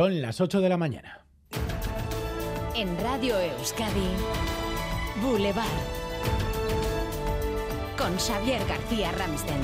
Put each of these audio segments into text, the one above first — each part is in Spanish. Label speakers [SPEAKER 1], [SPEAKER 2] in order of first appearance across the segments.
[SPEAKER 1] Son las 8 de la mañana.
[SPEAKER 2] En Radio Euskadi, Boulevard. Con Xavier García Ramsten.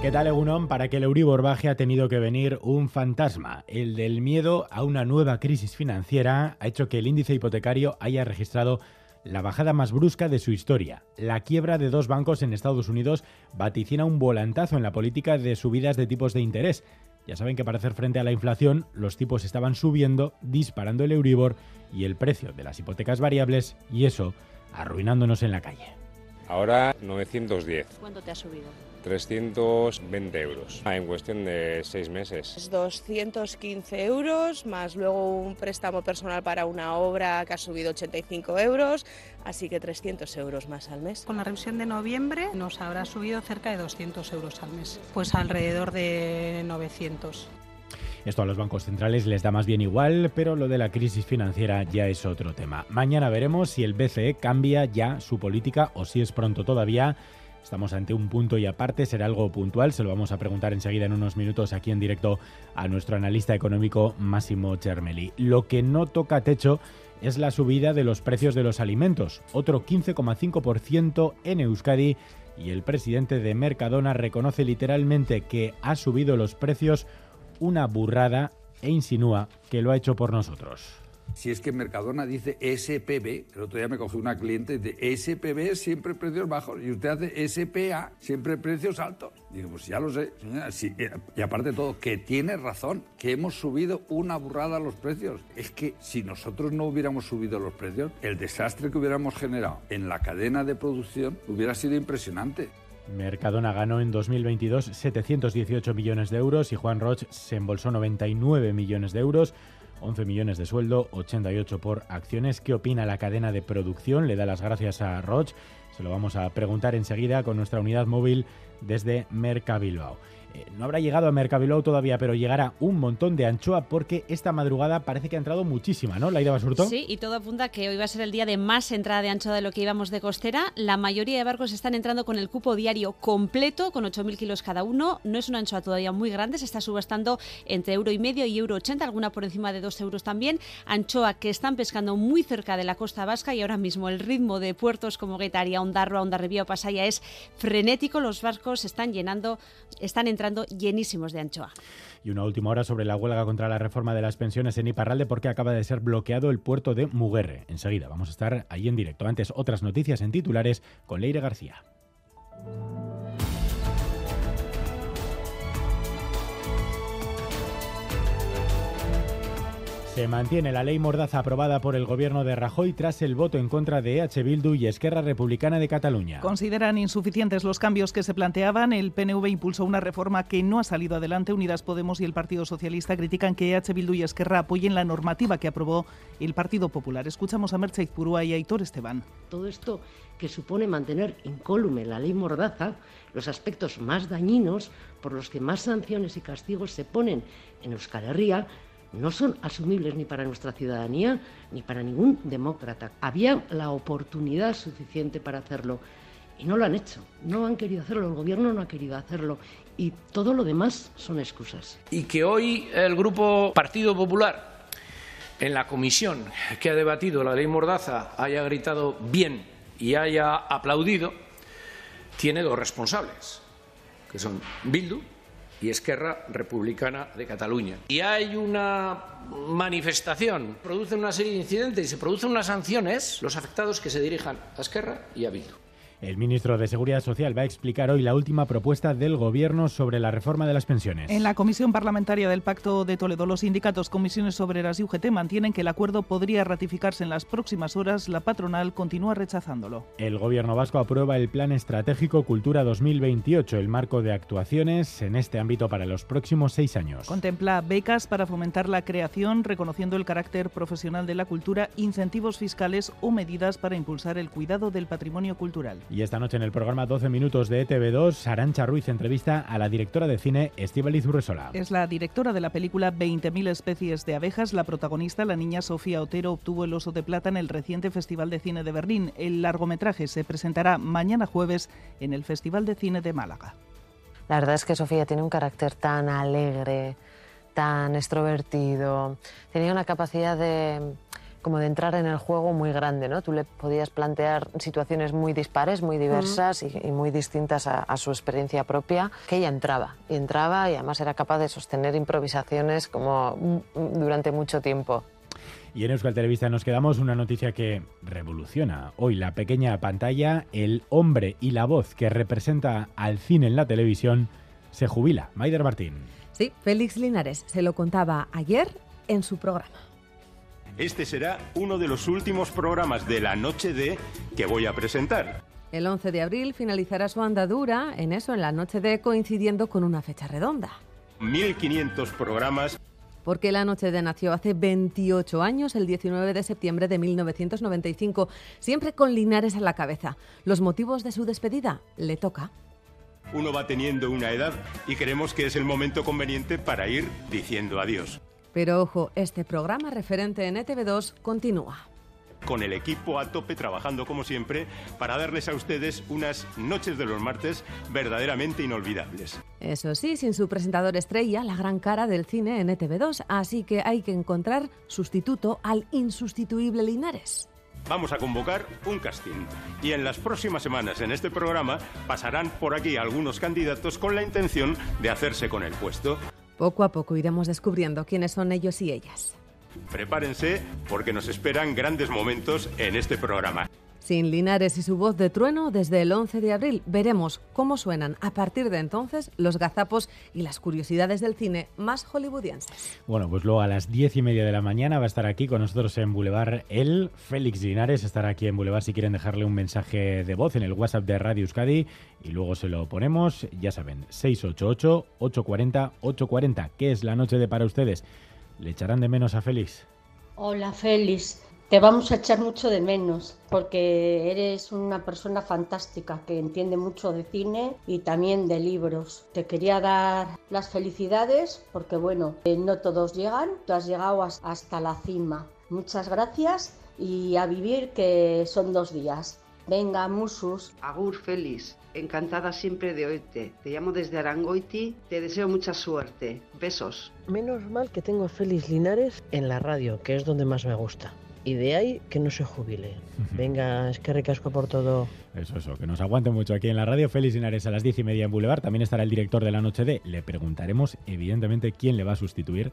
[SPEAKER 1] ¿Qué tal, Egunon? Para que el Euribor baje ha tenido que venir un fantasma. El del miedo a una nueva crisis financiera ha hecho que el índice hipotecario haya registrado la bajada más brusca de su historia. La quiebra de dos bancos en Estados Unidos vaticina un volantazo en la política de subidas de tipos de interés. Ya saben que para hacer frente a la inflación, los tipos estaban subiendo, disparando el Euribor y el precio de las hipotecas variables, y eso arruinándonos en la calle.
[SPEAKER 3] Ahora 910.
[SPEAKER 4] ¿Cuánto te ha subido?
[SPEAKER 3] 320 euros en cuestión de seis meses.
[SPEAKER 5] 215 euros, más luego un préstamo personal para una obra que ha subido 85 euros, así que 300 euros más al mes.
[SPEAKER 6] Con la revisión de noviembre nos habrá subido cerca de 200 euros al mes, pues alrededor de 900.
[SPEAKER 1] Esto a los bancos centrales les da más bien igual, pero lo de la crisis financiera ya es otro tema. Mañana veremos si el BCE cambia ya su política o si es pronto todavía. Estamos ante un punto y aparte, será algo puntual, se lo vamos a preguntar enseguida en unos minutos aquí en directo a nuestro analista económico Máximo Chermeli. Lo que no toca techo es la subida de los precios de los alimentos, otro 15,5% en Euskadi y el presidente de Mercadona reconoce literalmente que ha subido los precios una burrada e insinúa que lo ha hecho por nosotros.
[SPEAKER 7] Si es que Mercadona dice SPB, el otro día me cogió una cliente de SPB siempre precios bajos y usted hace SPA siempre precios altos. Digo, pues ya lo sé, eh, y aparte de todo, que tiene razón, que hemos subido una burrada los precios. Es que si nosotros no hubiéramos subido los precios, el desastre que hubiéramos generado en la cadena de producción hubiera sido impresionante.
[SPEAKER 1] Mercadona ganó en 2022 718 millones de euros y Juan Roch se embolsó 99 millones de euros. 11 millones de sueldo, 88 por acciones. ¿Qué opina la cadena de producción? Le da las gracias a Roch. Se lo vamos a preguntar enseguida con nuestra unidad móvil desde Mercabilbao. Eh, no habrá llegado a Mercabilbao todavía, pero llegará un montón de anchoa porque esta madrugada parece que ha entrado muchísima, ¿no? Laida Basurto.
[SPEAKER 4] Sí, y todo apunta que hoy va a ser el día de más entrada de anchoa de lo que íbamos de costera. La mayoría de barcos están entrando con el cupo diario completo, con 8.000 kilos cada uno. No es una anchoa todavía muy grande, se está subastando entre euro y medio y euro 80, alguna por encima de 2 euros también. Anchoa que están pescando muy cerca de la costa vasca y ahora mismo el ritmo de puertos como Guetaria, Ondarroa, Ondarribia o Pasaya es frenético. Los barcos están llenando, están entrando llenísimos de anchoa.
[SPEAKER 1] Y una última hora sobre la huelga contra la reforma de las pensiones en Iparralde porque acaba de ser bloqueado el puerto de Muguerre. Enseguida vamos a estar ahí en directo. Antes otras noticias en titulares con Leire García. Se mantiene la ley Mordaza aprobada por el gobierno de Rajoy tras el voto en contra de EH Bildu y Esquerra Republicana de Cataluña.
[SPEAKER 8] Consideran insuficientes los cambios que se planteaban. El PNV impulsó una reforma que no ha salido adelante. Unidas Podemos y el Partido Socialista critican que EH Bildu y Esquerra apoyen la normativa que aprobó el Partido Popular. Escuchamos a Merche Izpurúa y a Aitor Esteban.
[SPEAKER 9] Todo esto que supone mantener incólume la ley Mordaza, los aspectos más dañinos por los que más sanciones y castigos se ponen en Euskal Herria, no son asumibles ni para nuestra ciudadanía ni para ningún demócrata. Había la oportunidad suficiente para hacerlo y no lo han hecho. No han querido hacerlo, el gobierno no ha querido hacerlo y todo lo demás son excusas.
[SPEAKER 10] Y que hoy el Grupo Partido Popular en la comisión que ha debatido la ley Mordaza haya gritado bien y haya aplaudido, tiene dos responsables, que son Bildu y Esquerra Republicana de Cataluña. Y hay una manifestación, producen una serie de incidentes y se producen unas sanciones, los afectados que se dirijan a Esquerra y a Bildu.
[SPEAKER 1] El ministro de Seguridad Social va a explicar hoy la última propuesta del Gobierno sobre la reforma de las pensiones.
[SPEAKER 8] En la Comisión Parlamentaria del Pacto de Toledo, los sindicatos, comisiones obreras y UGT mantienen que el acuerdo podría ratificarse en las próximas horas. La patronal continúa rechazándolo.
[SPEAKER 1] El Gobierno vasco aprueba el Plan Estratégico Cultura 2028, el marco de actuaciones en este ámbito para los próximos seis años.
[SPEAKER 8] Contempla becas para fomentar la creación, reconociendo el carácter profesional de la cultura, incentivos fiscales o medidas para impulsar el cuidado del patrimonio cultural.
[SPEAKER 1] Y esta noche en el programa 12 minutos de ETV2, Arancha Ruiz entrevista a la directora de cine Estíbaliz Urresola.
[SPEAKER 8] Es la directora de la película 20.000 especies de abejas. La protagonista, la niña Sofía Otero, obtuvo el Oso de Plata en el reciente Festival de Cine de Berlín. El largometraje se presentará mañana jueves en el Festival de Cine de Málaga.
[SPEAKER 11] La verdad es que Sofía tiene un carácter tan alegre, tan extrovertido, tenía una capacidad de como de entrar en el juego muy grande, ¿no? Tú le podías plantear situaciones muy dispares, muy diversas y, y, muy distintas a, a, su experiencia propia, que ella entraba, y entraba y además era capaz de sostener improvisaciones como durante mucho tiempo.
[SPEAKER 1] Y en Euskal Televista nos quedamos una noticia que revoluciona hoy la pequeña pantalla, el hombre y la voz que representa al cine en la televisión se jubila. Maider Martín.
[SPEAKER 12] Sí, Félix Linares se lo contaba ayer en su programa.
[SPEAKER 13] Este será uno de los últimos programas de la Noche de que voy a presentar.
[SPEAKER 12] El 11 de abril finalizará su andadura en eso, en la Noche de, coincidiendo con una fecha redonda.
[SPEAKER 13] 1.500 programas.
[SPEAKER 12] Porque la Noche de nació hace 28 años, el 19 de septiembre de 1995, siempre con Linares a la cabeza. Los motivos de su despedida le toca.
[SPEAKER 13] Uno va teniendo una edad y creemos que es el momento conveniente para ir diciendo adiós.
[SPEAKER 12] Pero ojo, este programa referente en ETV2 continúa.
[SPEAKER 13] Con el equipo a tope trabajando como siempre para darles a ustedes unas noches de los martes verdaderamente inolvidables.
[SPEAKER 12] Eso sí, sin su presentador estrella, la gran cara del cine en ETV2, así que hay que encontrar sustituto al insustituible Linares.
[SPEAKER 13] Vamos a convocar un casting y en las próximas semanas en este programa pasarán por aquí algunos candidatos con la intención de hacerse con el puesto.
[SPEAKER 12] Poco a poco iremos descubriendo quiénes son ellos y ellas.
[SPEAKER 13] Prepárense porque nos esperan grandes momentos en este programa.
[SPEAKER 12] Sin Linares y su voz de trueno, desde el 11 de abril veremos cómo suenan a partir de entonces los gazapos y las curiosidades del cine más hollywoodienses.
[SPEAKER 1] Bueno, pues luego a las diez y media de la mañana va a estar aquí con nosotros en Boulevard el Félix Linares. Estará aquí en Boulevard si quieren dejarle un mensaje de voz en el WhatsApp de Radio Euskadi y luego se lo ponemos, ya saben, 688-840-840. ¿Qué es la noche de para ustedes? ¿Le echarán de menos a Félix?
[SPEAKER 14] Hola Félix, te vamos a echar mucho de menos porque eres una persona fantástica que entiende mucho de cine y también de libros. Te quería dar las felicidades porque bueno, eh, no todos llegan, tú has llegado hasta la cima. Muchas gracias y a vivir que son dos días. Venga, Musus.
[SPEAKER 15] Agur Félix, encantada siempre de oírte. Te llamo desde Arangoiti, te deseo mucha suerte. Besos.
[SPEAKER 16] Menos mal que tengo a Félix Linares en la radio, que es donde más me gusta. Y de ahí que no se jubile. Venga, es que recasco por todo.
[SPEAKER 1] Eso, eso, que nos aguante mucho aquí en la radio. Félix Linares a las diez y media en Boulevard. También estará el director de la Noche de. Le preguntaremos, evidentemente, quién le va a sustituir.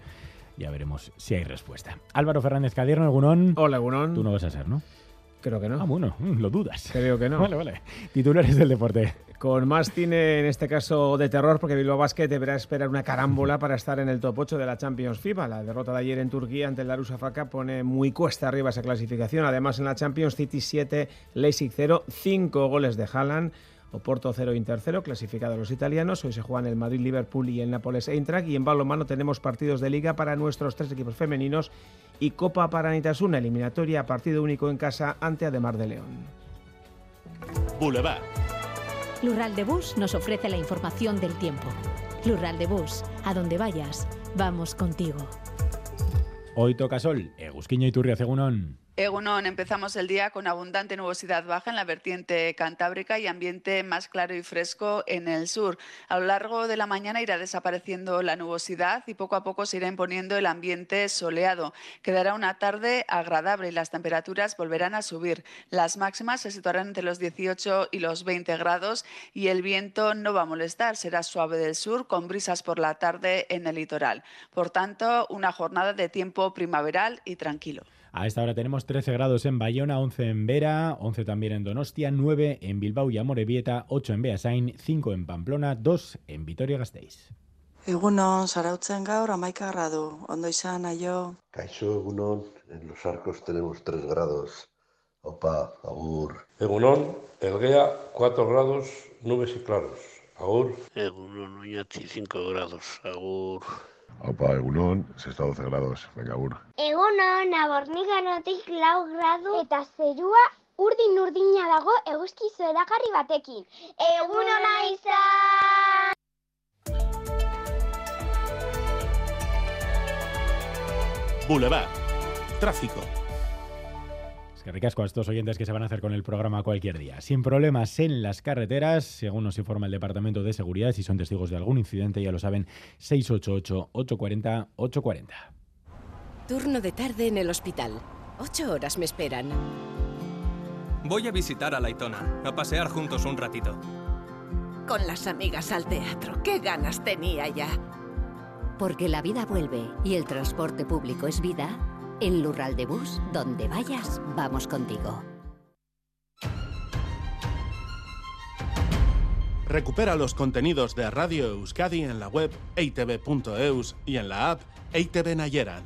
[SPEAKER 1] Ya veremos si hay respuesta. Álvaro Fernández Cadierno, Egunón.
[SPEAKER 17] Hola, Egunón.
[SPEAKER 1] Tú no vas a ser, ¿no?
[SPEAKER 17] Creo que no.
[SPEAKER 1] Ah, bueno, lo dudas.
[SPEAKER 17] Creo que no.
[SPEAKER 1] Vale, vale. Titulares del deporte.
[SPEAKER 17] Con más cine, en este caso de terror, porque Bilbao Basket deberá esperar una carámbola para estar en el top 8 de la Champions FIBA. La derrota de ayer en Turquía ante el Darusafaka pone muy cuesta arriba esa clasificación. Además, en la Champions City 7, Leipzig 0, 5 goles de Haaland. Oporto 0, Inter 0, clasificados los italianos. Hoy se juegan el Madrid-Liverpool y el Nápoles-Eintracht. Y en balonmano tenemos partidos de liga para nuestros tres equipos femeninos y Copa para Nitasuna, eliminatoria partido único en casa ante Ademar de León.
[SPEAKER 2] Boulevard. Lural de Bus nos ofrece la información del tiempo. Lural de Bus, a donde vayas, vamos contigo.
[SPEAKER 1] Hoy toca sol, Egusquiño y Turria.
[SPEAKER 18] Egunon, empezamos el día con abundante nubosidad baja en la vertiente cantábrica y ambiente más claro y fresco en el sur. A lo largo de la mañana irá desapareciendo la nubosidad y poco a poco se irá imponiendo el ambiente soleado. Quedará una tarde agradable y las temperaturas volverán a subir. Las máximas se situarán entre los 18 y los 20 grados y el viento no va a molestar, será suave del sur con brisas por la tarde en el litoral. Por tanto, una jornada de tiempo primaveral y tranquilo.
[SPEAKER 1] A esta hora tenemos 13 grados en Bayona, 11 en Vera, 11 también en Donostia, 9 en Bilbao y Amorebieta, 8 en Beasain, 5 en Pamplona, 2 en Vitoria-Gasteiz.
[SPEAKER 19] Egunon, zarautzen gaur, amaika gradu. Ondo izan, aio.
[SPEAKER 20] Kaixo, egunon, en los arcos tenemos 3 grados. Opa, agur.
[SPEAKER 21] Egunon, Elguea, 4 grados, nubes y claros. Agur.
[SPEAKER 22] Egunon, Oñati, 5 grados. Agur.
[SPEAKER 23] Opa, egunon, sexta 12 grados, venga, agur.
[SPEAKER 24] Egunon, aborniganotik lau gradu eta zerua urdin urdina dago eguzkizu edagarri batekin. Egunon izan!
[SPEAKER 2] Boulevard. Tráfico.
[SPEAKER 1] Que ricasco a estos oyentes que se van a hacer con el programa cualquier día. Sin problemas en las carreteras, según nos informa el Departamento de Seguridad, si son testigos de algún incidente, ya lo saben, 688-840-840.
[SPEAKER 25] Turno de tarde en el hospital. Ocho horas me esperan.
[SPEAKER 26] Voy a visitar a Laitona, a pasear juntos un ratito.
[SPEAKER 25] Con las amigas al teatro, qué ganas tenía ya.
[SPEAKER 27] Porque la vida vuelve y el transporte público es vida, en Lural de Bus, donde vayas, vamos contigo.
[SPEAKER 28] Recupera los contenidos de Radio Euskadi en la web eitv.eus y en la app EITV Nayeran.